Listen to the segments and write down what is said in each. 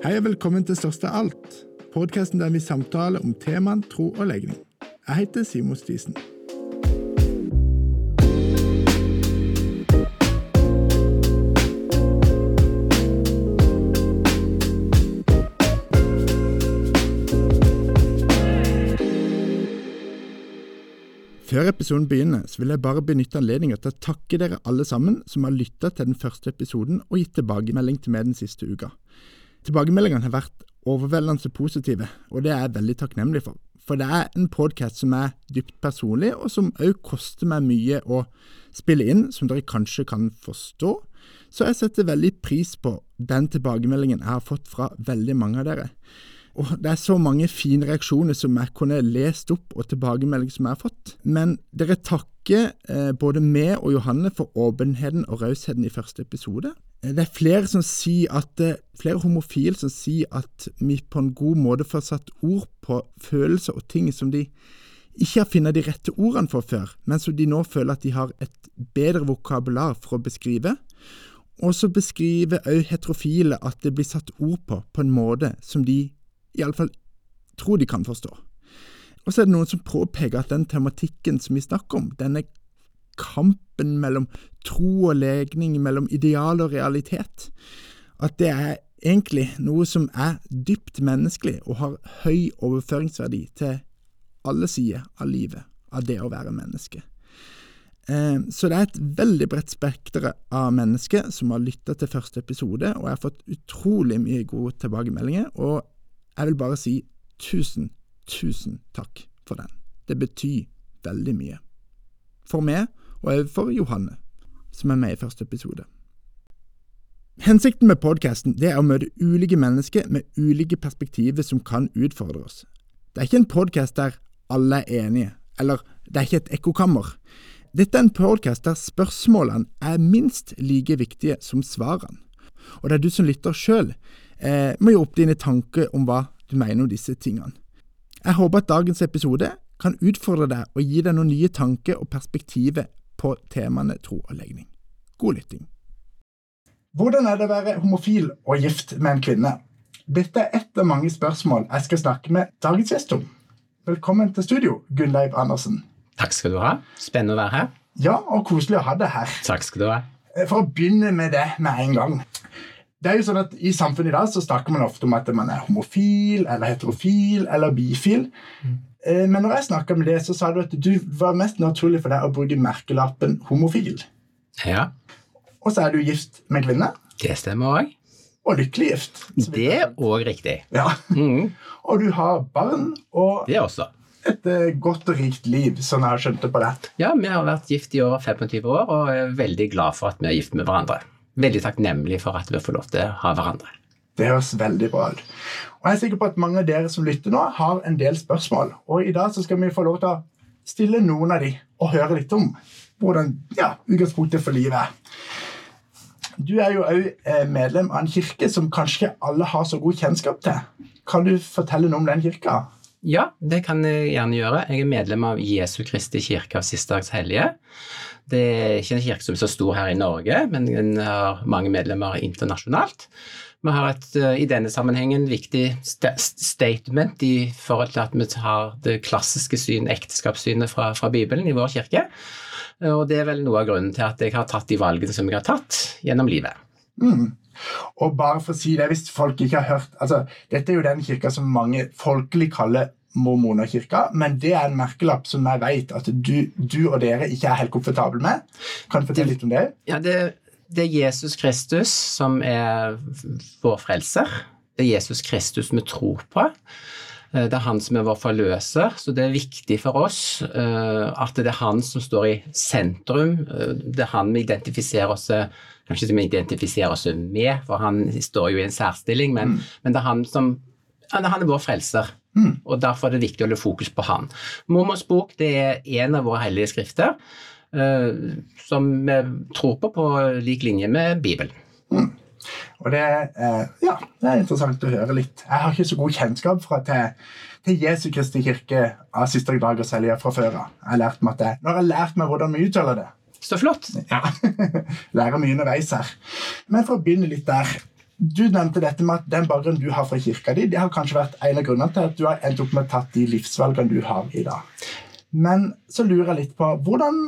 Hei og velkommen til Største alt, podkasten der vi samtaler om temaen tro og legning. Jeg heter Simon Stisen. Før episoden begynner, så vil jeg bare benytte anledningen til å takke dere alle sammen som har lytta til den første episoden og gitt tilbakemelding til meg den siste uka. Tilbakemeldingene har vært overveldende positive, og det er jeg veldig takknemlig for. For det er en podkast som er dypt personlig, og som òg koster meg mye å spille inn, som dere kanskje kan forstå. Så jeg setter veldig pris på den tilbakemeldingen jeg har fått fra veldig mange av dere. Og det er så mange fine reaksjoner som jeg kunne lest opp, og tilbakemeldinger som jeg har fått. Men dere takker eh, både meg og Johanne for åpenheten og rausheten i første episode. Eh, det er flere som sier at, eh, flere homofile som sier at vi på en god måte får satt ord på følelser og ting som de ikke har funnet de rette ordene for før, men som de nå føler at de har et bedre vokabular for å beskrive. Og så beskriver òg heterofile at det blir satt ord på på en måte som de iallfall tror de kan forstå. Og så er det noen som påpeker at den tematikken som vi snakker om, denne kampen mellom tro og legning, mellom ideal og realitet, at det er egentlig noe som er dypt menneskelig og har høy overføringsverdi til alle sider av livet, av det å være menneske. Eh, så det er et veldig bredt spekter av mennesker som har lytta til første episode, og jeg har fått utrolig mye gode tilbakemeldinger. og jeg vil bare si tusen, tusen takk for den. Det betyr veldig mye. For meg, og for Johanne, som er med i første episode. Hensikten med podkasten er å møte ulike mennesker med ulike perspektiver som kan utfordre oss. Det er ikke en podkast der alle er enige, eller det er ikke et ekkokammer. Dette er en podkast der spørsmålene er minst like viktige som svarene. Og det er du som lytter sjøl eh, må gjøre opp dine tanker om hva du mener om disse tingene. Jeg håper at dagens episode kan utfordre deg og gi deg noen nye tanker og perspektiver på temaene tro og legning. God lytting. Hvordan er det å være homofil og gift med en kvinne? Dette er ett av mange spørsmål jeg skal snakke med dagens gjest om. Velkommen til studio, Gunnleiv Andersen. Takk skal du ha. Spennende å være her. Ja, og koselig å ha deg her. Takk skal du ha. Eh, for å begynne med det med en gang det er jo sånn at I samfunnet i dag så snakker man ofte om at man er homofil eller heterofil eller bifil. Mm. Men når jeg snakka med deg, så sa du at du var mest naturlig for deg å bruke merkelappen homofil. Ja. Og så er du gift med kvinne. Det stemmer òg. Og lykkelig gift. Det er òg riktig. Ja. Mm. og du har barn og Det også. et uh, godt og rikt liv, sånn jeg har skjønt det på det. Ja, vi har vært gift i over 25 år og er veldig glad for at vi er gift med hverandre veldig takknemlig for at vi får lov til å ha hverandre. Det høres veldig bra ut. Og Jeg er sikker på at mange av dere som lytter nå, har en del spørsmål. Og i dag så skal vi få lov til å stille noen av de og høre litt om hvordan ja, utgangspunktet for livet er. Du er jo òg eh, medlem av en kirke som kanskje alle har så god kjennskap til. Kan du fortelle noe om den kirka? Ja, det kan jeg gjerne gjøre. Jeg er medlem av Jesu Kristi kirke av Sistedags hellige. Det er ikke en kirke som er så stor her i Norge, men den har mange medlemmer internasjonalt. Vi har et, eh, i denne sammenhengen viktig statement i forhold til at vi har det klassiske syn, ekteskapssynet fra, fra, Bibelen i vår kirke. Og det er vel noe av grunnen til at jeg har tatt de valgene som jeg har tatt gjennom livet. Mm. Og bare for å si det, hvis folk ikke har hørt altså, Dette er jo den kirka som mange folkelig kaller mormonerkirka, men det er en merkelapp som jeg vet at du, du, og dere ikke er helt komfortable med. Kan du fortelle litt om det? Ja, det, det, er Jesus Kristus som er vår frelser. Det er Jesus Kristus vi tror på. Eh, det er han som er vår forløser, så det er viktig for oss uh, at det er han som står i sentrum. Uh, det er han vi identifiserer oss Kanskje vi identifiserer oss med, for han står jo i en særstilling, men, mm. men det er han som han er vår frelser. Mm. Og Derfor er det viktig å holde fokus på han. Mormors bok det er en av våre hellige skrifter som vi tror på på lik linje med Bibelen. Mm. Og det, uh, ja, det er interessant å høre litt. Jeg har ikke så god kjennskap fra til, til Jesu Kristi kirke av siste dagers hellige fra før av. Nå har jeg lært meg hvordan vi uttaler det. Så flott. Ja. Lærer mye underveis her. Men for å begynne litt der Du nevnte dette med at den bakgrunnen du har fra kirka di, det har kanskje vært en av grunnene til at du har endt opp med å tatt de livsvalgene du har i dag. Men så lurer jeg litt på hvordan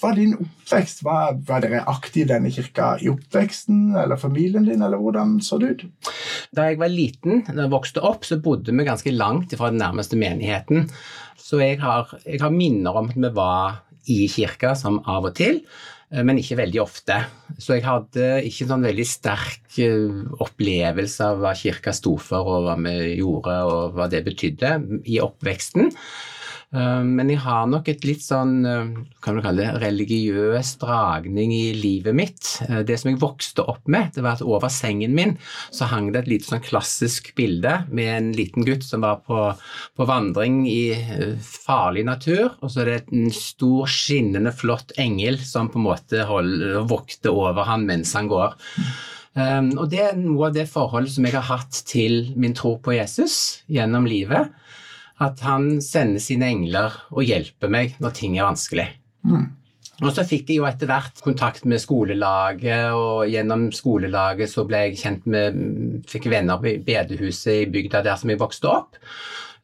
var din oppvekst? Var, var dere aktive i denne kirka i oppveksten, eller familien din, eller hvordan så det ut? Da jeg var liten, da jeg vokste opp, så bodde vi ganske langt fra den nærmeste menigheten. Så jeg har, jeg har minner om at vi var i kirka som av og til, eh, men ikke veldig ofte. Så jeg hadde ikke en sånn veldig sterk eh, opplevelse av hva kirka sto for, og hva vi gjorde, og hva det betydde i oppveksten. Eh, men jeg har nok et litt sånn kan du kalle det, religiøs dragning i livet mitt. Eh, det som jeg vokste opp med, det var at over sengen min så hang det et lite sånn klassisk bilde med en liten gutt som var på, på vandring i eh, farlig natur, og så er det en stor, skinnende, flott engel som på en måte vokter over han mens han går. Um, og det er noe av det forholdet som jeg har hatt til min tro på Jesus gjennom livet at han sender sine engler og hjelper meg når ting er vanskelig. Mm. Og så fikk jeg jo etter hvert kontakt med skolelaget, og gjennom skolelaget så ble jeg kjent med Fikk venner på bedehuset i bygda der som jeg vokste opp.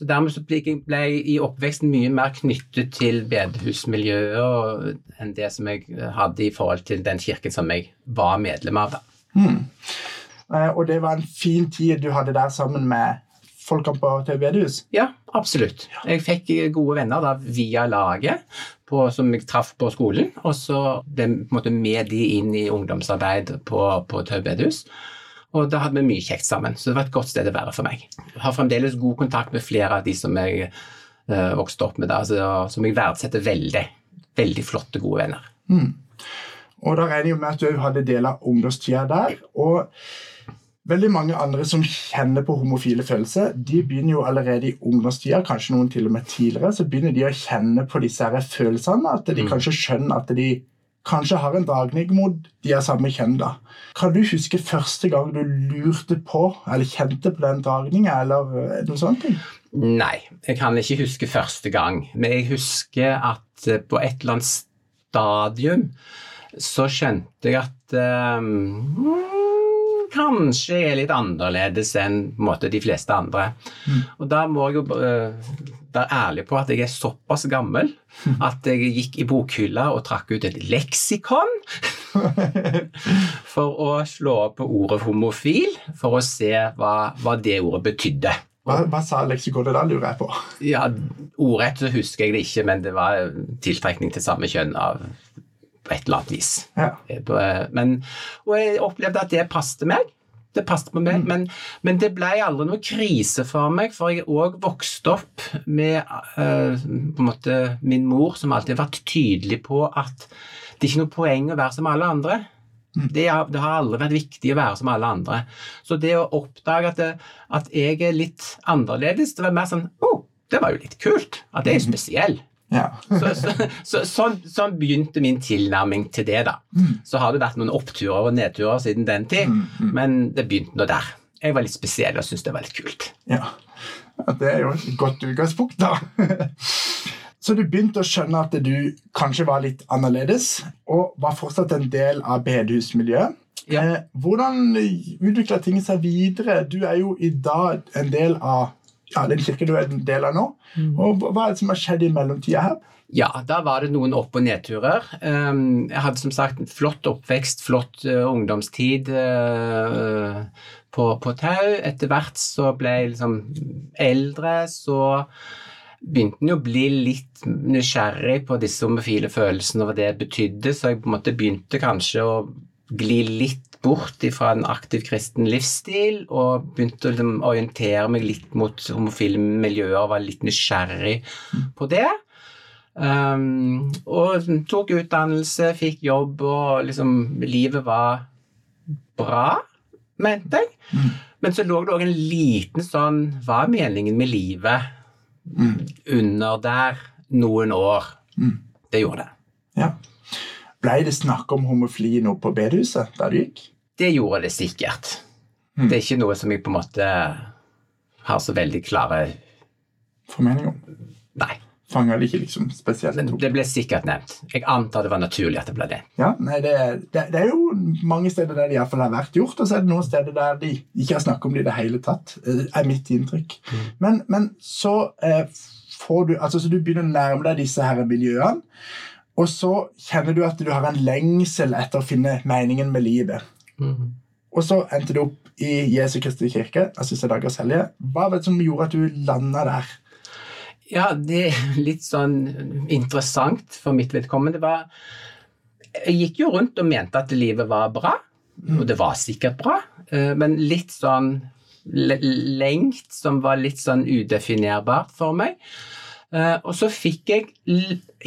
Så dermed så ble jeg i oppveksten mye mer knyttet til bedehusmiljøet enn det som jeg hadde i forhold til den kirken som jeg var medlem av. da. Mm. Og det var en fin tid du hadde der sammen med på TV bedehus? Ja, absolutt. Jeg fikk gode venner da, via laget på, som jeg traff på skolen, og så ble jeg med de inn i ungdomsarbeid på, på Tau bedehus. Og da hadde vi mye kjekt sammen, så det var et godt sted å være for meg. Jeg har fremdeles god kontakt med flere av de som jeg uh, vokste opp med, da, altså, som jeg verdsetter veldig. Veldig flotte, gode venner. Mm. Og da regner jeg med at du hadde del av ungdomstida der. og Veldig mange andre som kjenner på homofile følelser, de begynner jo allerede i ungdomstida, kanskje noen til og med tidligere, så begynner de å kjenne på disse her følelsene. At de mm. kanskje skjønner at de kanskje har en dragning mot de av samme kjønn. da. Kan du huske første gang du lurte på eller kjente på den dragninga, eller eh, noe sånt? Nei, jeg kan ikke huske første gang. Men jeg husker at eh, på et eller annet stadium så skjønte jeg at um, kanskje er litt annerledes enn måte, de fleste andre. Mm. Og da må jeg jo uh, være ærlig på at jeg er såpass gammel at jeg gikk i bokhylla og trakk ut et leksikon for å slå opp ordet homofil, for å se hva, hva det ordet betydde. Hva, hva sa leksikonet da, lurer jeg på? Ja, Ordrett husker jeg det ikke, men det var tiltrekning til samme kjønn av på et eller annet vis. Ja. Eh, eh, men, og jeg opplevde at det passet meg. Det passet på meg, mm. men, men, det ble aldri noe krise for meg, for jeg òg vokste opp med uh, på en måte min mor, som alltid har vært tydelig på at det er ikke noe poeng å være som alle andre. Mm. Det, det, har aldri vært viktig å være som alle andre. Så det å oppdage at, det, at jeg er litt annerledes, det var mer sånn Å, oh, det var jo litt kult. At jeg er mm. spesiell. Ja. så, så, så, sånn, sånn, begynte min tilnærming til det. da. Mm. Så har det vært noen oppturer og nedturer siden den tid, mm, mm. men det begynte nå der. Jeg var litt spesiell og syntes det var litt kult. Ja. Det er jo et godt utgangspunkt, da. Så du begynte å skjønne at du kanskje var litt annerledes, og var fortsatt en del av bedehusmiljøet. Ja. Eh, hvordan utvikla ting seg videre? Du er jo i dag en del av ja, den kirken du er en del av nå. Mm. Og Hva er det som har skjedd i mellomtida her? Ja, da var det noen opp- og nedturer. Ehm, jeg hadde som sagt en flott oppvekst, flott uh, ungdomstid uh, på, på, Tau. Etter hvert så ble jeg liksom eldre, så begynte en jo å bli litt nysgjerrig på disse homofile følelsene og hva det betydde, så jeg på en måte begynte kanskje å gli litt bort fra en aktiv kristen livsstil og begynte å liksom, orientere meg litt mot homofile miljøer og var litt nysgjerrig på det. Um, og tok utdannelse, fikk jobb, og liksom livet var bra, mente jeg. Mm. Men så lå det òg en liten sånn Hva er meningen med livet? Mm. under der noen år. Mm. Det gjorde det. Ja. Blei det snakk om homofili nå på bedehuset der du gikk? Det gjorde det sikkert. Mm. Det er ikke noe som jeg på en måte har så veldig klare Formeninger om? Nei. Fanger det ikke liksom spesielt opp. det ble sikkert nevnt. Jeg antar det var naturlig at det ble det. Ja, nei, det, det, det er jo mange steder der det iallfall har vært gjort, og så er det noen steder der de ikke har snakket om det i det hele tatt. eh, er mitt inntrykk. Men, men så eh, får du altså så du begynner å nærme deg disse her miljøene, og så kjenner du at du har en lengsel etter å finne meningen med livet. Og så endte du opp i Jesu Kristi kirke, av siste dagers hellige. Hva var det som gjorde at du landa der? Ja, det er litt sånn interessant for mitt vedkommende. Det var Jeg gikk jo rundt og mente at livet var bra, og det var sikkert bra, eh, men litt sånn lengt som var litt sånn udefinerbart for meg. Eh, Og så fikk jeg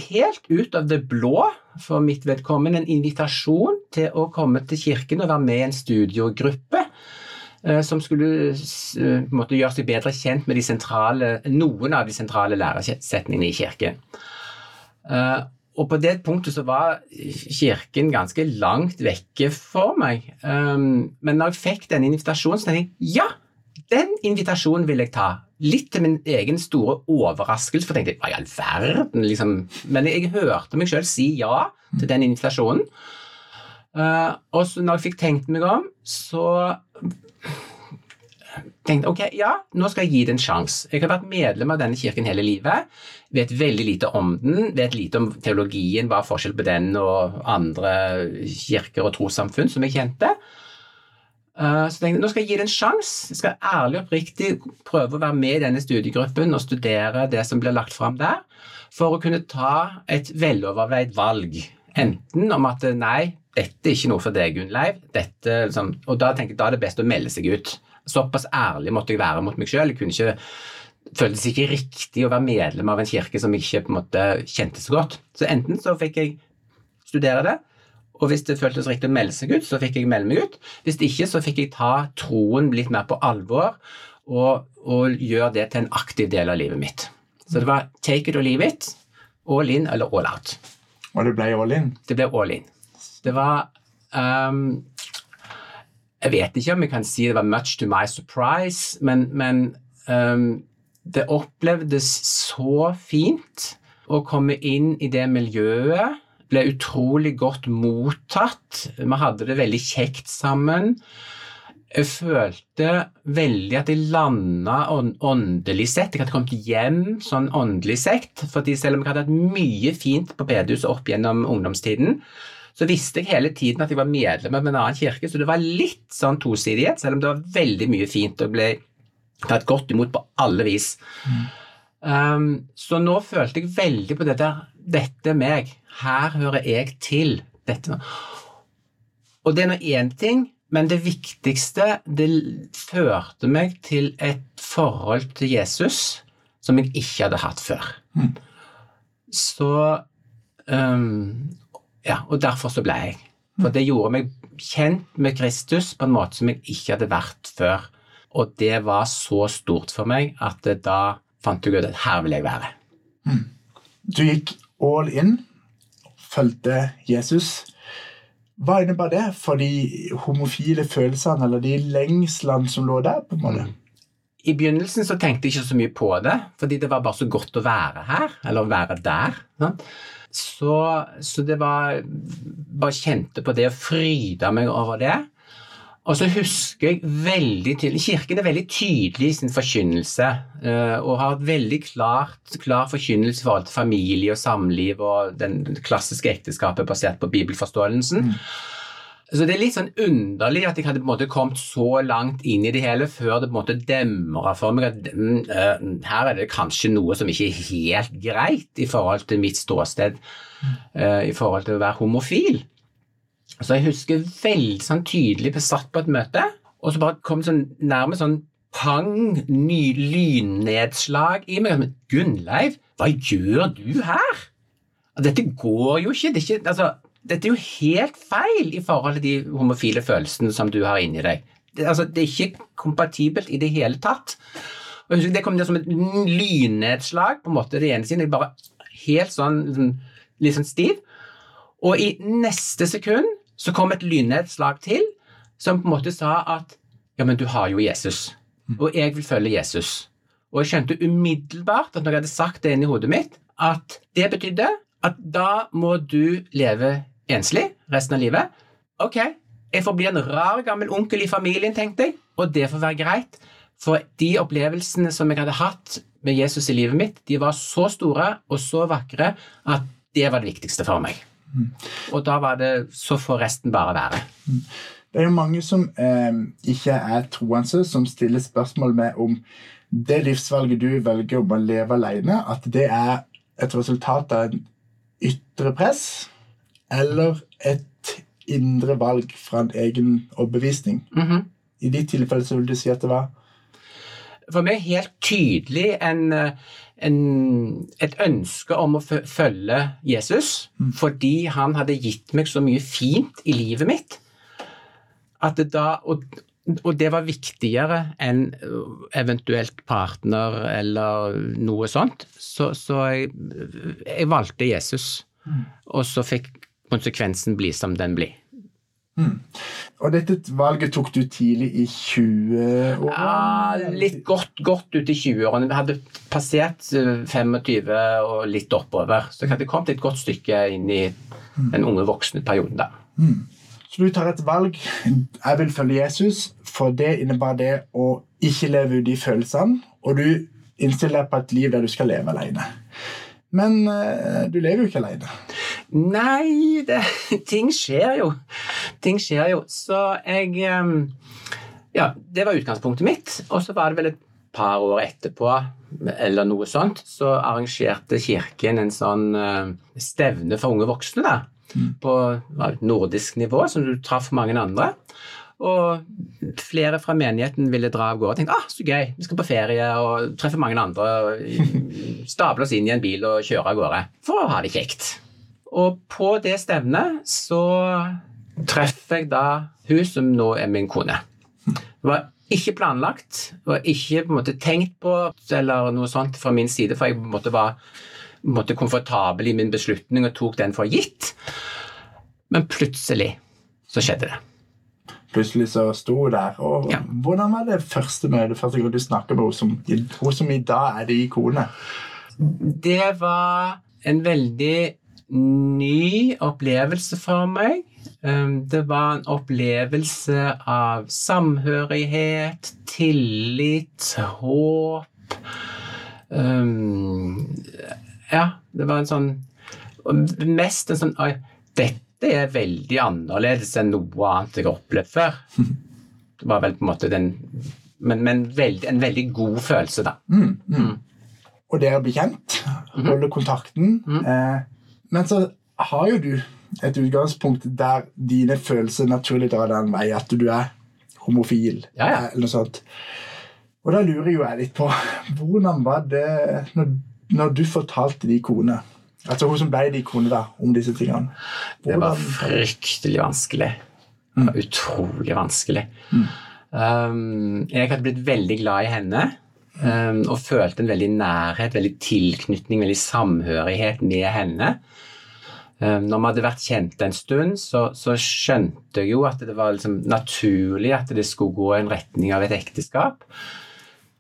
helt ut av det blå for mitt vedkommende en invitasjon til å komme til kirken og være med i en studiogruppe eh, som skulle eh, måte gjøre seg bedre kjent med sentrale, noen av de sentrale læresetningene i kirken. Og på det punktet så var kirken ganske langt vekke for meg. Men når jeg fikk den invitasjonen, så tenkte jeg ja, den invitasjonen vil jeg ta. Litt til min egen store overraskelse, for jeg tenkte hva i all verden, liksom. Men jeg hørte meg sjøl si ja til den invitasjonen. Uh, og så når jeg fikk tenkt meg om, så tenkte ok, ja, nå skal jeg gi det en sjanse. Jeg har vært medlem av denne kirken hele livet, vet veldig lite om den, vet lite om teologien, hva er forskjell på den og andre kirker og trossamfunn som jeg kjente. Eh, Så tenkte jeg, nå skal jeg gi det en sjanse. Jeg skal ærlig og oppriktig prøve å være med i denne studiegruppen og studere det som blir lagt fram der, for å kunne ta et veloverveid valg. Enten om at nei, dette er ikke noe for deg, Gunnleiv. Dette, liksom, og da tenkte jeg da er det best å melde seg ut. Såpass ærlig måtte jeg være mot meg sjøl. Det føltes ikke riktig å være medlem av en kirke som jeg ikke på en måte kjente så godt. Så enten så fikk jeg studere det, og hvis det føltes riktig å melde seg ut, så fikk jeg melde meg ut. Hvis ikke, så fikk jeg ta troen litt mer på alvor og, og gjøre det til en aktiv del av livet mitt. Så det var take it or leave it. All in eller all out. Og det ble all in? Det ble all in. Det var um, Jeg vet ikke om jeg kan si det var much to my surprise, men, men um, det opplevdes så fint å komme inn i det miljøet. Ble utrolig godt mottatt. Vi hadde det veldig kjekt sammen. Jeg følte veldig at jeg landa åndelig sett. Jeg hadde kommet hjem sånn åndelig sett. fordi selv om jeg hadde hatt mye fint på bedehuset opp gjennom ungdomstiden, så visste jeg hele tiden at jeg var medlem av en annen kirke, så det var litt sånn tosidighet, selv om det var veldig mye fint og ble tatt godt imot på alle vis. Um, så nå følte jeg veldig på dette. Dette er meg. Her hører jeg til. Dette. Og det er nå én ting, men det viktigste Det førte meg til et forhold til Jesus som jeg ikke hadde hatt før. Mm. Så um, Ja, og derfor så ble jeg. For det gjorde meg kjent med Kristus på en måte som jeg ikke hadde vært før. Og det var så stort for meg at det da fant jeg ut at her vil jeg være. Du gikk all in, fulgte Jesus. Hva innebar det for de homofile følelsene eller de lengslene som lå der? på en måte? I begynnelsen så tenkte jeg ikke så mye på det, fordi det var bare så godt å være her, eller å være der. Så, så det var Bare kjente på det og fryda meg over det. Og så husker jeg veldig tydelig Kirken er veldig tydelig i sin forkynnelse eh, og har et veldig klart, klar forkynnelse i forhold til familie og samliv og den klassiske ekteskapet basert på bibelforståelsen. Så det er litt sånn underlig at jeg hadde på en måte kommet så langt inn i det hele før det på en måte demra for meg at mm, eh, her er det kanskje noe som ikke er helt greit i forhold til mitt ståsted eh, i forhold til å være homofil. Så jeg husker veldig sånn tydelig jeg satt på et møte, og så bare kom sånn nærmest sånn pang, ny lynnedslag i meg. Gunnleiv, hva gjør du her? Dette går jo ikke. Det er ikke altså, dette er jo helt feil i forhold til de homofile følelsene som du har inni deg. Det, altså, det er ikke kompatibelt i det hele tatt. Og husker Det kom ned som et lynnedslag på en måte det ene siden. Jeg bare helt sånn liksom, litt sånn stiv. Og i neste sekund så kom et lynnedslag til som på en måte sa at ja, men du har jo Jesus, og jeg vil følge Jesus. Og jeg skjønte umiddelbart at når jeg hadde sagt det inni hodet mitt, at det betydde at da må du leve enslig resten av livet. Ok, jeg får bli en rar gammel onkel i familien, tenkte jeg, og det får være greit. For de opplevelsene som jeg hadde hatt med Jesus i livet mitt, de var så store og så vakre at det var det viktigste for meg. Mm. Og da var det Så får resten bare være. Mm. Det er jo mange som eh, ikke er troende, som stiller spørsmål med om det livsvalget du velger om å leve alene, at det er et resultat av en ytre press eller et indre valg fra en egen overbevisning. Mm -hmm. I de tilfellene så vil du si at det var For meg helt tydelig en, en, et ønske om å følge Jesus mm. fordi han hadde gitt meg så mye fint i livet mitt. At det da, og, og det var viktigere enn eventuelt partner eller noe sånt. Så, så jeg, jeg, valgte Jesus, mm. og så fikk konsekvensen bli som den blir. Mm. Og dette valget tok du tidlig i 20-årene? Ja, litt godt, godt ut i 20-årene. Vi hadde passert 25 eh, og litt oppover. Så jeg hadde kommet et godt stykke inn i den unge voksne-perioden da. Mm. Så du tar et valg. Jeg vil følge Jesus, for det innebar det å ikke leve ut de følelsene. Og du innstiller deg på et liv der du skal leve alene. Men uh, du lever jo ikke alene. Nei, det, ting skjer jo. Ting skjer jo. Så jeg um, Ja, det var utgangspunktet mitt. Og så var det vel et par år etterpå, eller noe sånt, så arrangerte Kirken en sånn uh, stevne for unge voksne. da, mm. På nordisk nivå, som du traff mange andre. Og flere fra menigheten ville dra av gårde og tenkte ah, så gøy, vi skal på ferie og treffe mange andre. og Stable oss inn i en bil og kjøre av gårde for å ha det kjekt. Og på det stevnet så treffer jeg da hun som nå er min kone. Det var ikke planlagt, var ikke på måte tenkt på eller noe sånt fra min side, for jeg måte var måte komfortabel i min beslutning og tok den for gitt. Men plutselig så skjedde det plutselig så sto hun der. Og ja. Hvordan var det første møtet, første gang du snakket med henne som, hun som i dag er din kone? Det var en veldig ny opplevelse for meg. Um, det var en opplevelse av samhørighet, tillit, håp um, Ja, det var en sånn Mest en sånn dette er veldig annerledes enn noe annet jeg har opplevd før. Det var vel på en måte den Men, men veldig, en veldig god følelse, da. Mm, mm. Mm. Og dere blir kjent, holde kontakten. Mm. Eh, men så har jo du et utgangspunkt der dine følelser naturlig drar den vei at du er homofil, ja, ja. eller noe sånt. Og da lurer jo jeg litt på hvordan var det når, når du fortalte din kone Altså hun som ble din kone, da, om disse tingene. Hvordan... Det var fryktelig vanskelig. Mm. utrolig vanskelig. Mm. Um, jeg hadde blitt veldig glad i henne. Um, og følte en veldig nærhet, veldig tilknytning, veldig samhørighet med henne. Um, når vi hadde vært kjente en stund, så, så, skjønte jeg jo at det var liksom naturlig at det skulle gå i en retning av et ekteskap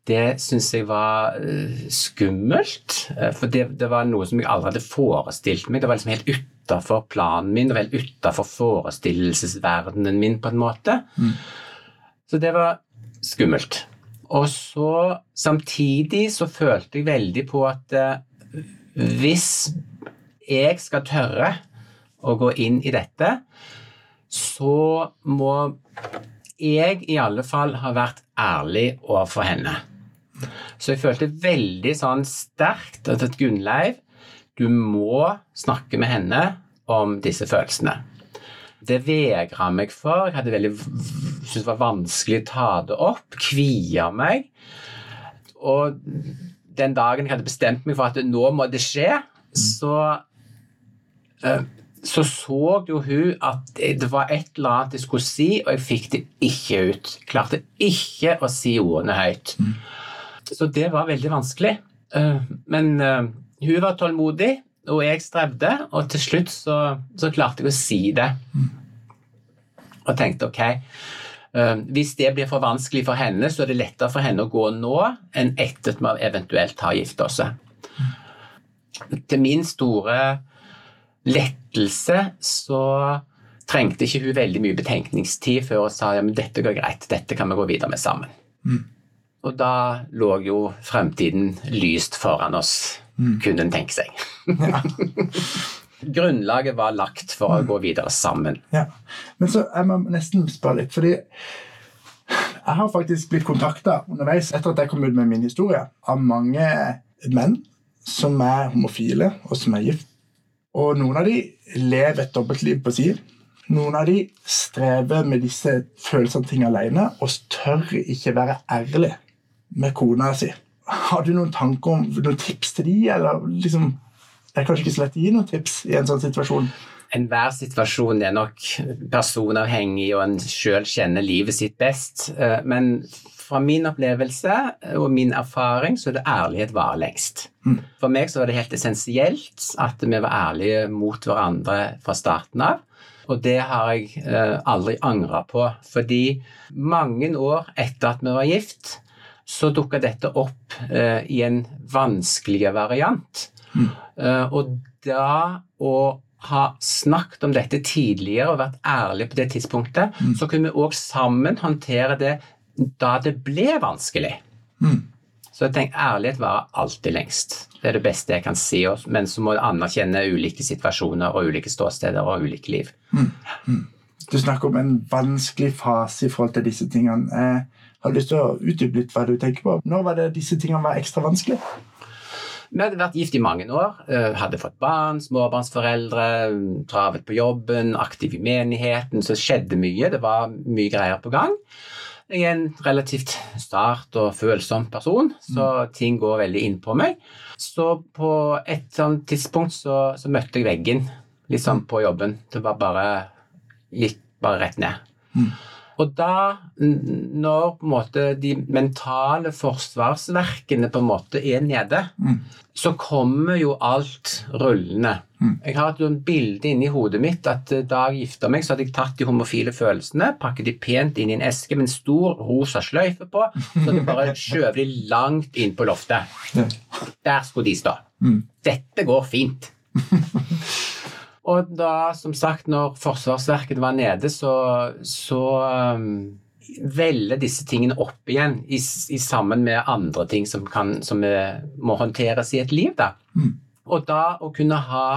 det syns jeg var uh, skummelt. Uh, for det, det, var noe som jeg aldri hadde forestilt meg. Det var liksom helt utafor planen min, det var helt utafor forestillelsesverdenen min, på en måte. Mm. Så det var skummelt. Og så samtidig så følte jeg veldig på at eh, hvis jeg skal tørre å gå inn i dette, så må jeg i alle fall ha vært ærlig overfor henne. Så jeg følte veldig sånn sterkt at Gunnleiv, du må snakke med henne om disse følelsene. Det vegra meg for. Jeg hadde veldig syntes det var vanskelig å ta det opp. Kvia meg. Og den dagen jeg hadde bestemt meg for at nå må det skje, så uh, så så jo hun at det var et eller annet jeg skulle si, og jeg fikk det ikke ut. Klarte ikke å si ordene høyt. Mm. Så det var veldig vanskelig. Eh, men eh, hun var tålmodig, og jeg strevde, og til slutt så, så klarte jeg å si det. Og tenkte ok, eh, hvis det blir for vanskelig for henne, så er det lettere for henne å gå nå enn etter at vi eventuelt har gifta oss. til min store lettelse så trengte ikke hun veldig mye betenkningstid før hun sa ja, men dette går greit, dette kan vi gå videre med sammen. Mm. Og da lå jo fremtiden lyst foran oss, Mm. kunne en tenke seg. Ja. Grunnlaget var lagt for å gå videre sammen. Ja. Men så jeg må nesten spørre litt, fordi jeg har faktisk blitt kontakta underveis etter at jeg kom ut med min historie, av mange menn som er homofile, og som er gift. Og noen av de lever et dobbeltliv på si. Noen av de strever med disse følsomme tingene alene og tør ikke være ærlig med kona si. Har du noen tanker om noen tips til de, eller liksom Det er kanskje ikke så lett å gi noen tips i en sånn situasjon. Enhver situasjon er nok personavhengig, og en sjøl kjenner livet sitt best. Eh, Men fra min opplevelse og min erfaring så er det ærlighet varer lengst. Mm. For meg så var det helt essensielt at vi var ærlige mot hverandre fra starten av. Og det har jeg eh, aldri angra på. Fordi mange år etter at vi var gift, så dukka dette opp eh, i en vanskeligere variant. Eh, og da å ha snakket om dette tidligere og vært ærlig på det tidspunktet, så kunne vi òg sammen håndtere det da det ble vanskelig. Mm. Så jeg tenker ærlighet varer alltid lengst. Det er det beste jeg kan si, men så må du anerkjenne ulike situasjoner og ulike ståsteder og ulike liv. Du snakker om en vanskelig fase i forhold til disse tingene. Jeg har lyst til å utdype litt hva du tenker på. Når var det disse tingene var ekstra vanskelig? Vi hadde vært gift i mange år, eh, hadde fått barn, småbarnsforeldre, travet på jobben, aktiv i menigheten, så skjedde mye. Det var mye greier på gang. Jeg er en relativt start og følsom person, så ting går veldig inn på meg. Så på et sånt tidspunkt så, så møtte jeg veggen, liksom på jobben. Det var bare gikk bare rett ned. Og da, når på en måte de mentale forsvarsverkene på en måte er nede, så kommer jo alt rullende. Jeg har et bilde inni hodet mitt at eh, da jeg gifta meg, så hadde jeg tatt de homofile følelsene, pakket de pent inn i en eske med en stor rosa sløyfe på, så jeg bare skjøv de langt inn på loftet. Der skulle de stå. Dette går fint. Og da, som sagt, når Forsvarsverket var nede, så, så um, veller disse tingene opp igjen i, i sammen med andre ting som, kan, som eh, må håndteres i et liv. Da. Og da å kunne ha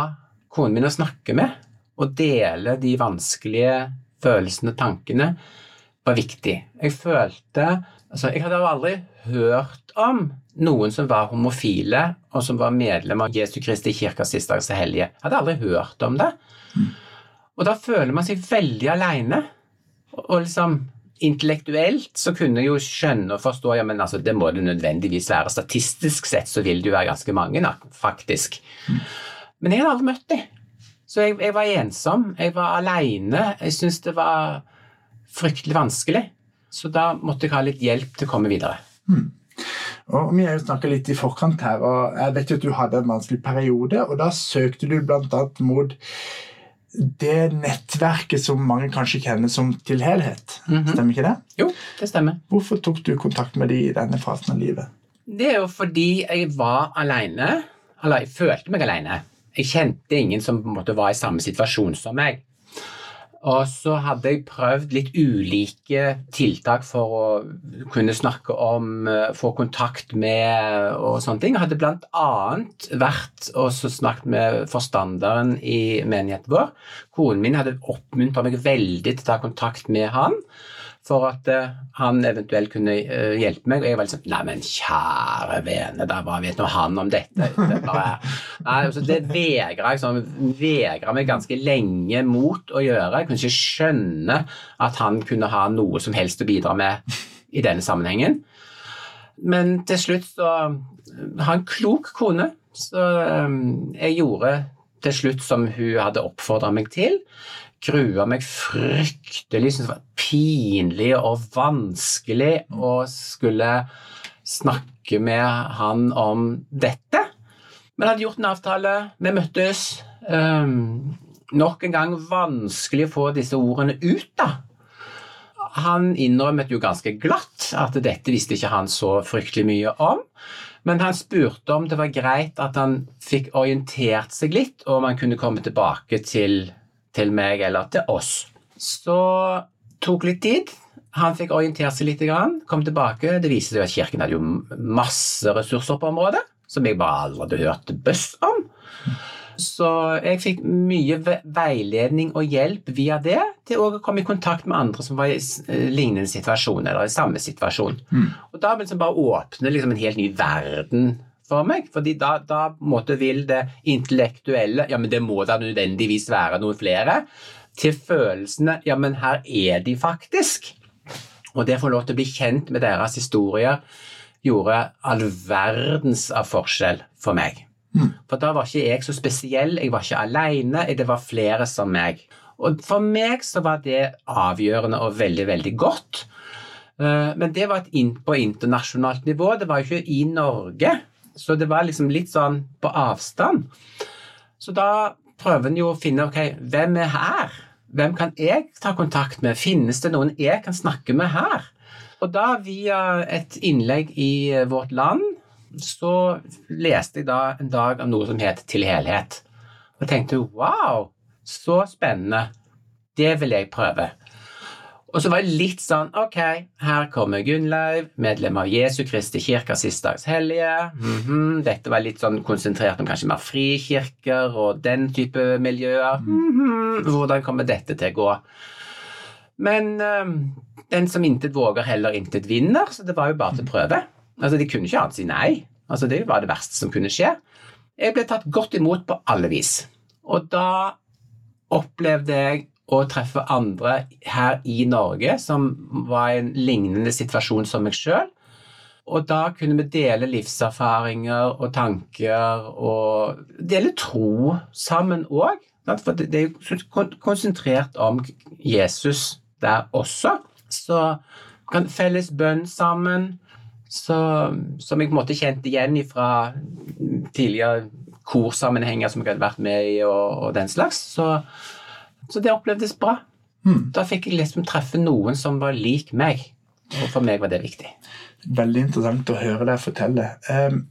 konen min å snakke med og dele de vanskelige følelsene og tankene var viktig. Jeg følte altså Jeg hadde aldri hørt om noen som var homofile, og som var medlem av Jesu Kristi kirkas siste dags hellige. Jeg hadde aldri hørt om det. Og da føler man seg veldig aleine. Og liksom intellektuelt så kunne jeg jo skjønne og forstå ja, men altså, det må det nødvendigvis være. Statistisk sett så vil det jo være ganske mange, da, faktisk. Men jeg hadde aldri møtt dem. Så jeg, jeg var ensom. Jeg var aleine. Jeg syntes det var fryktelig vanskelig. Så da måtte jeg ha litt hjelp til å komme videre. Og Vi har jo snakket litt i forkant her, og jeg vet jo at du hadde en vanskelig periode. og Da søkte du bl.a. mot det nettverket som mange kanskje kjenner som til helhet. Stemmer ikke det? Jo, det stemmer. Hvorfor tok du kontakt med de i denne fasen av livet? Det er jo fordi jeg var aleine. Eller jeg følte meg aleine. Jeg kjente ingen som på en måte var i samme situasjon som meg. Og så hadde jeg prøvd litt ulike tiltak for å kunne snakke om, eh, få kontakt med og sånne ting. Jeg hadde annet vært og snakket med forstanderen i menigheten vår. Konen min hadde oppmuntra meg veldig til å ta kontakt med han for at eh, han eventuelt kunne eh, hjelpe meg. Og jeg var liksom Nei, men kjære vene, da, hva vet nå han om dette? Det, bare, nei, altså, det vegra jeg sånn, meg ganske lenge mot å gjøre. Jeg kunne ikke skjønne at han kunne ha noe som helst å bidra med i denne sammenhengen. Men til slutt så Ha en klok kone, så eh, jeg gjorde til slutt som hun hadde oppfordra meg til grua meg fryktelig, syntes det var pinlig og vanskelig å skulle snakke med han om dette. Men hadde gjort en avtale, vi møttes. Um, nok en gang vanskelig å få disse ordene ut, da. han innrømmet jo ganske glatt at dette visste ikke han så fryktelig mye om. Men han spurte om det var greit at han fikk orientert seg litt, og om han kunne komme tilbake til, til meg eller til oss. Så tok litt tid. Han fikk orientert seg litt, kom tilbake. Det viste seg at kirken hadde jo masse ressurser på området som jeg bare aldri hadde hørt bøss om. Så jeg fikk mye veiledning og hjelp via det til å komme i kontakt med andre som var i lignende situasjon, eller i samme situasjon. Mm. Og da liksom bare åpne liksom en helt ny verden for meg. fordi da, da måtte vil det intellektuelle Ja, men det må da nødvendigvis være noen flere. Til følelsene Ja, men her er de faktisk. Og det å få lov til å bli kjent med deres historier gjorde all verdens av forskjell for meg. Mm. For da var ikke jeg så spesiell, jeg var ikke aleine, det var flere som meg. Og for meg så var det avgjørende og veldig, veldig godt. Eh, men det var inn på internasjonalt nivå, det var jo ikke i Norge. Så det var liksom litt sånn på avstand. Så da prøver en jo å finne ok, hvem er her? Hvem kan jeg ta kontakt med? Finnes det noen jeg kan snakke med her? Og da, via et innlegg i Vårt Land, så leste jeg da en dag om noe som het Til helhet. Og tenkte wow, så spennende. Det vil jeg prøve. Og så var det litt sånn Ok, her kommer Gunnleiv, medlem av Jesu Kristi kirke Sistdags hellige. Mm -hmm. Dette var litt sånn konsentrert om kanskje mer frikirker og den type miljøer. Mm -hmm. Hvordan kommer dette til å gå? Men um, den som intet våger, heller intet vinner, så det var jo bare til prøve. Altså, De kunne ikke annet si nei. Altså, Det var det verste som kunne skje. Jeg ble tatt godt imot på alle vis. Og da opplevde jeg å treffe andre her i Norge som var i en lignende situasjon som meg sjøl. Og da kunne vi dele livserfaringer og tanker og dele tro sammen òg. For det er jo konsentrert om Jesus der også. Så kan felles bønn sammen, så, som jeg på en måte kjente igjen fra tidligere korsammenhenger som jeg hadde vært med i, og, og den slags. Så så det opplevdes bra. Mm. Da fikk jeg liksom treffe noen som var lik meg, og for meg var det viktig. Veldig interessant å høre deg fortelle. Um,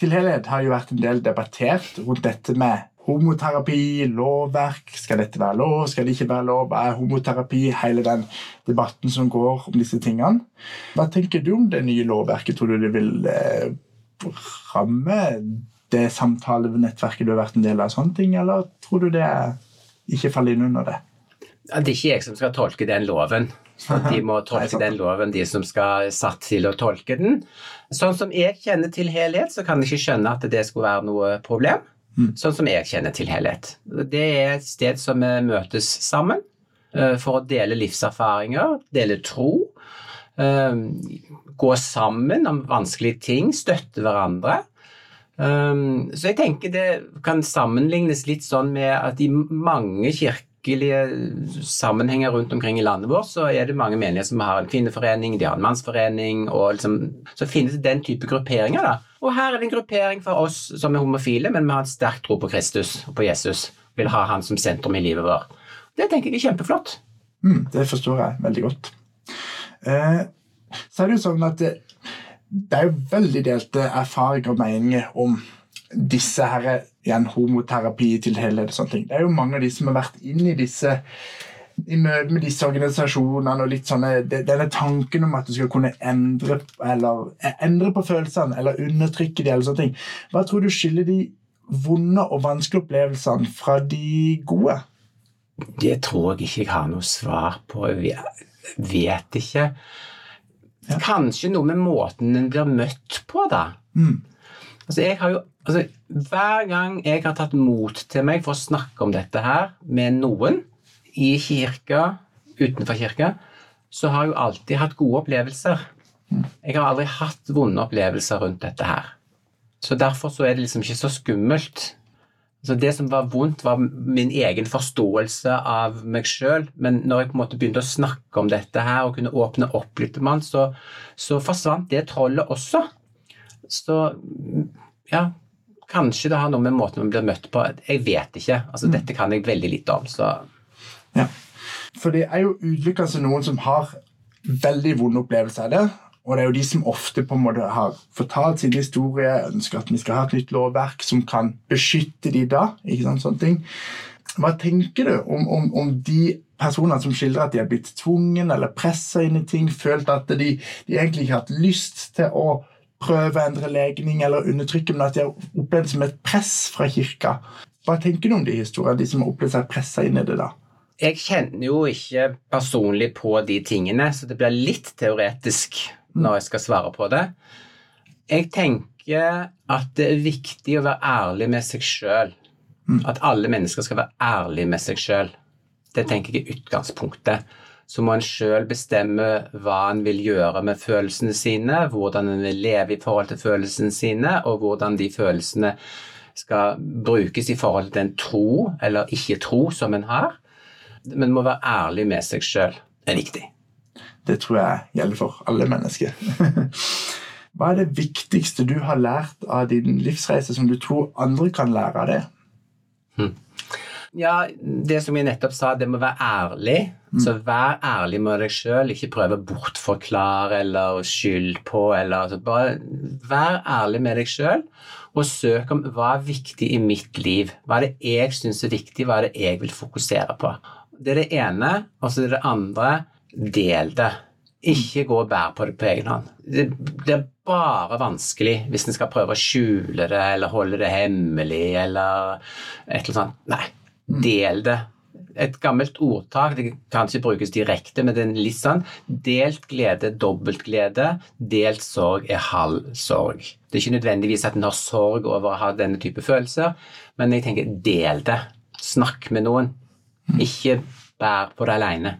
til helhet har jo vært en del debattert rundt dette med homoterapi, lovverk. Skal dette være lov, skal det ikke være lov? Er homoterapi? Hele den debatten som går om disse tingene. Hva tenker du om det nye lovverket? Tror du det vil eh, ramme det samtalenettverket du har vært en del av, sånne ting, eller tror du det er ikke faller inn under det. Det er ikke jeg som skal tolke den loven. De må tolke den loven, de som skal satt til å tolke den. Sånn som jeg kjenner til helhet, så kan jeg ikke skjønne at det skulle være noe problem. Mm. Sånn som jeg kjenner til helhet. Det er et sted som vi møtes sammen eh, for å dele livserfaringer, dele tro. Eh, gå sammen om vanskelige ting, støtte hverandre. Um, så jeg tenker det kan sammenlignes litt sånn med at i mange kirkelige sammenhenger rundt omkring i landet vårt, så er det mange menigheter som har en kvinneforening, de har en mannsforening, og liksom, så finnes det den type grupperinger. da. Og her er det en gruppering for oss som er homofile, men vi har en sterk tro på Kristus og på Jesus. Vil ha han som sentrum i livet vårt. Det tenker jeg er kjempeflott. Mm, det forstår jeg veldig godt. Eh, så er det jo sånn at det, det er jo veldig delte erfaringer og meninger om disse her, igjen, homoterapi til helhet og sånne ting. Det er jo mange av de som har vært inn i disse i møte med disse organisasjonene og litt sånne, denne tanken om at du skal kunne endre, eller, endre på følelsene eller undertrykke de eller sånne ting. Hva tror du skiller de vonde og vanskelige opplevelsene fra de gode? Det tror jeg ikke jeg har noe svar på. Jeg vet ikke. Ja. Kanskje noe med måten en blir møtt på, da. Mm. Altså, jeg har jo altså, Hver gang jeg har tatt mot til meg for å snakke om dette her med noen, i kirka, utenfor kirka, så har jeg jo alltid hatt gode opplevelser. Mm. Jeg har aldri hatt vonde opplevelser rundt dette her. Så derfor så er det liksom ikke så skummelt så Det som var vondt, var min egen forståelse av meg sjøl. Men når jeg på en måte begynte å snakke om dette her og kunne åpne opp litt, mann, så, så forsvant det trollet også. Så ja, kanskje det har noe med måten man blir møtt på Jeg vet ikke. altså mm. Dette kan jeg veldig lite om. så... Ja. For det er jo utelukkende noen som har veldig vonde opplevelser av det. Og det er jo de som ofte på en måte har fortalt sin historie, ønsker at vi skal ha et nytt lovverk som kan beskytte de da. ikke sant, sånne ting. Hva tenker du om, om, om de personer som skildrer at de har blitt tvungen eller pressa inn i ting, følt at de, de egentlig ikke har hatt lyst til å prøve å endre legning eller undertrykke, men at de har opplevd det som et press fra kirka. Hva tenker du om de historiene, de som har opplevd seg pressa inn i det? da? Jeg kjenner jo ikke personlig på de tingene, så det blir litt teoretisk når jeg skal svare på det. Jeg tenker at det er viktig å være ærlig med seg sjøl. At alle mennesker skal være ærlige med seg sjøl. Det tenker jeg er utgangspunktet. Så må en sjøl bestemme hva en vil gjøre med følelsene sine, hvordan en vil leve i forhold til følelsene sine, og hvordan de følelsene skal brukes i forhold til en tro eller ikke-tro som en har. Men må være ærlig med seg sjøl. Det er viktig. Det tror jeg gjelder for alle mennesker. Hva er det viktigste du har lært av din livsreise som du tror andre kan lære av det? Hmm. Ja, det som jeg nettopp sa, det må være ærlig. Mm. Så vær ærlig med deg sjøl. Ikke prøve å bortforklare eller skylde på. Eller, altså bare vær ærlig med deg sjøl, og søk om hva er viktig i mitt liv. Hva er det jeg syns er viktig, hva er det jeg vil fokusere på. Det er det ene. Og så er det andre del det. Ikke gå og bær på det på egen hånd. Det, det er bare vanskelig hvis en skal prøve å skjule det eller holde det hemmelig eller et eller annet. Nei, Del det. Et gammelt ordtak, det kan ikke brukes direkte, men det er litt sånn Delt glede, dobbelt glede. Delt sorg er halv sorg. Det er ikke nødvendigvis at en har sorg over å ha denne type følelser, men jeg tenker del det. Snakk med noen. Ikke bær på det aleine.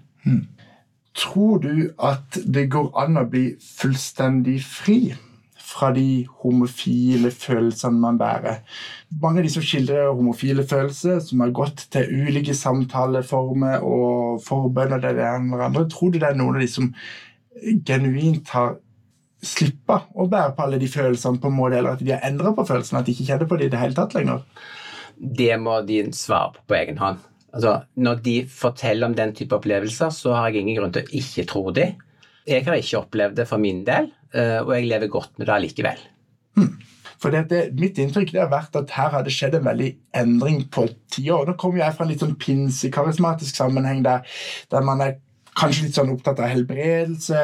Tror du at det går an å bli fullstendig fri? fra de homofile følelsene man bærer. Mange av de som skildrer homofile følelser, som har gått til ulike samtaleformer og forbønn og det ene og tror du det er noen av de som genuint har slippa å bære på alle de følelsene, på en måte, eller at de har endra på følelsene, at de ikke kjenner på det i det hele tatt lenger? Det må de svare på på egen hånd. Altså, når de forteller om den type opplevelser, så har jeg ingen grunn til å ikke tro dem. Jeg har ikke opplevd det for min del, eh, og jeg lever godt med det allikevel. Hmm. For det, det, Mitt inntrykk det har vært at her har det skjedd en veldig endring på ti år. Nå kommer jeg fra en litt sånn pinsekarismatisk sammenheng der, der man er kanskje litt sånn opptatt av helbredelse.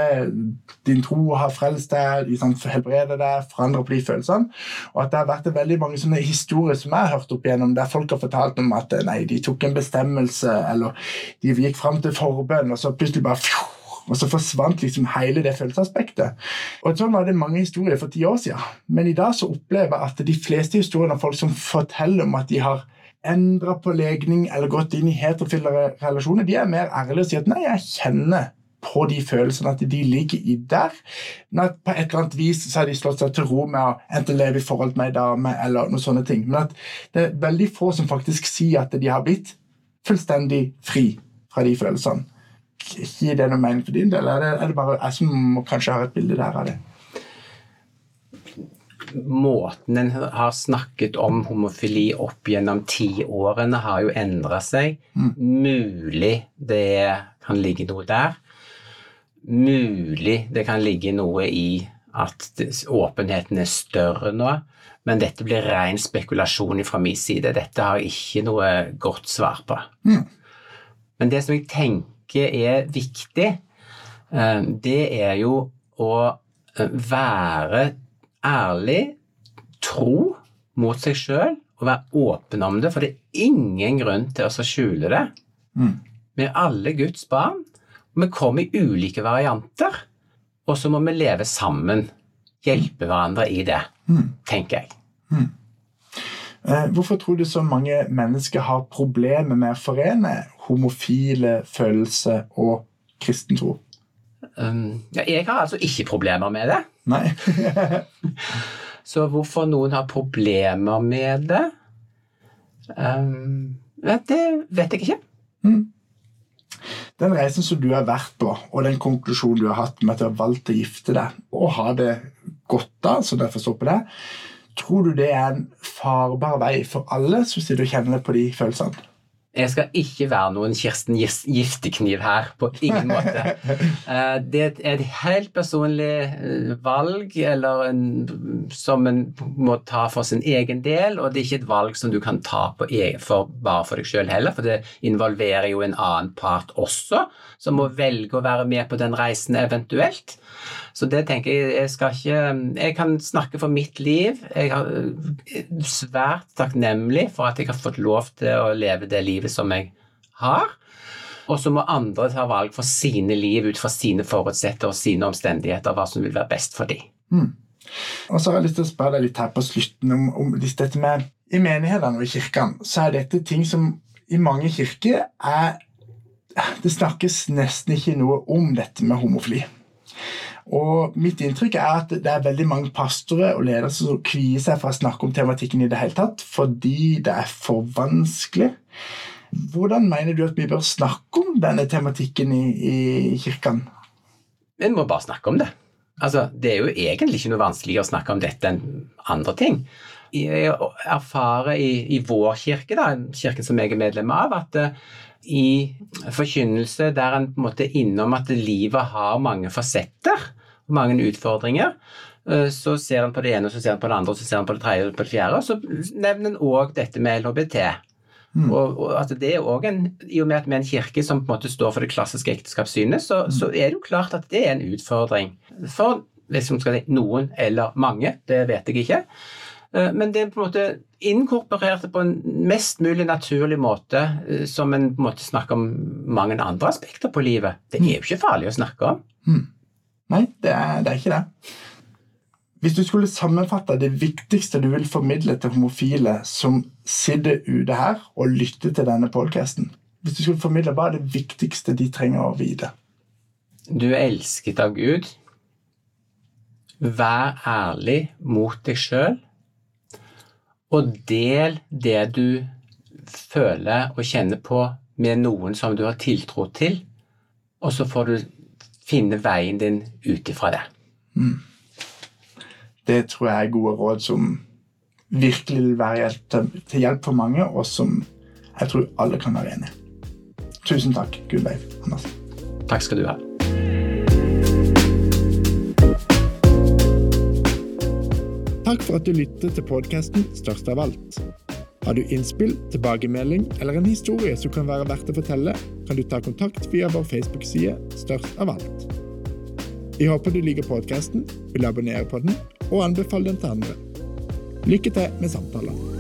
Din tro har frelst deg, de sånn, helbreder deg, forandrer på de følelsene. Og at det har vært veldig mange sånne historier som jeg har hørt opp igjennom, der folk har fortalt om at nei, de tok en bestemmelse, eller de gikk fram til forbønn, og så plutselig bare fjo, og så forsvant liksom hele det følelsesaspektet. Og Sånn var det mange historier for ti år siden. Men i dag så opplever jeg at de fleste historiene av folk som forteller om at de har endra på legning eller gått inn i heterofile relasjoner, de er mer ærlige og sier at nei, jeg kjenner på de følelsene at de ligger i der. Men at på et eller annet vis så har de slått seg til ro med å enten leve i forhold med ei dame eller noen sånne ting. Men at det er veldig få som faktisk sier at de har blitt fullstendig fri fra de følelsene gir det noe mening for din del, eller er det, er det bare jeg som kanskje har et bilde der av det? Måten en har snakket om homofili opp gjennom tiårene, har jo endra seg. Mm. Mulig det kan ligge noe der. Mulig det kan ligge noe i at åpenheten er større nå. Men dette blir ren spekulasjon fra min side. Dette har jeg ikke noe godt svar på. Mm. Men det som jeg tenker er viktig, eh, det er jo å eh, være ærlig, tro mot seg sjøl og være åpen om det, for det er ingen grunn til å skjule det. Mm. Vi er alle Guds barn, og vi kommer i ulike varianter. Og så må vi leve sammen, hjelpe hverandre i det, mm. tenker jeg. Mm. Eh, hvorfor tror du så mange mennesker har problemer med å forene homofile følelser og kristen tro? Um, ja, jeg har altså ikke problemer med det. Nei. så hvorfor noen har problemer med det um, Det vet jeg ikke. Mm. Den reisen som du har vært på, og den konklusjonen du har hatt med at du har valgt å gifte deg og ha det godt da, så derfor står på det, Tror du det er en farbar vei for alle som sitter og kjenner på de følelsene? Jeg skal ikke være noen Kirsten Giftekniv her, på ingen måte. Eh, det er et helt personlig eh, valg eller en, som en må ta for sin egen del, og det er ikke et valg som du kan ta på egen, for, bare for deg sjøl heller, for det involverer jo en annen part også, som må velge å være med på den reisen eventuelt. Så det tenker jeg Jeg skal ikke Jeg kan snakke for mitt liv. Jeg er svært takknemlig for at jeg har fått lov til å leve det livet som jeg har. Og så må andre ta valg for sine liv ut fra sine forutsetter og sine omstendigheter, hva som vil være best for dem. Mm. Og så har jeg lyst til å spørre deg litt her på slutten om, om dette med I menighetene og i kirkene så er dette ting som i mange kirker er Det snakkes nesten ikke noe om dette med homofili. Og mitt inntrykk er at det er veldig mange pastorer og ledere som kvier seg for å snakke om tematikken i det hele tatt, fordi det er for vanskelig. Hvordan mener du at vi bør snakke om denne tematikken i, i kirken? Vi må bare snakke om det. Altså, det er jo egentlig ikke noe vanskeligere å snakke om dette enn andre ting. Jeg erfarer i, i vår kirke, da, kirken som jeg er medlem av, at uh, i forkynnelse der en måte innom at livet har mange fasetter, mange utfordringer. Eh, så ser en på det ene, så ser en på det andre, så ser en på det tredje og på det fjerde. Så nevner en òg dette med LHBT. Mm. Og, og at det er også en, I og med at vi er en kirke som på en måte står for det klassiske ekteskapssynet, så, mm. så er det jo klart at det er en utfordring for liksom skal si, noen eller mange. Det vet jeg ikke. Eh, men det er på en måte inkorporert på en mest mulig naturlig måte, eh, som en på en måte snakker om mange andre aspekter på livet. Det er jo ikke farlig å snakke om. Mm. Nei, det er, det er ikke det. Hvis du skulle sammenfatte det viktigste du vil formidle til homofile som sitter ute her og lytter til denne podkasten Hvis du skulle formidle hva er det viktigste de trenger å vite? Du er elsket av Gud. Vær ærlig mot deg sjøl, og del det du føler og kjenner på med noen som du har tiltro til, og så får du finne veien din ut ifra det. Mm. Det tror jeg er gode råd som virkelig vil være til hjelp for mange, og som jeg tror alle kan være enig i. Tusen takk, Gunnleiv Andersen. Takk skal du ha. Takk for at du lyttet til podkasten Størst av alt. Har du innspill, tilbakemelding eller en historie som kan være verdt å fortelle, kan du ta kontakt via vår Facebook-side Størst av alt. Vi håper du liker podkasten, vil abonnere på den og anbefale den til andre. Lykke til med samtaler.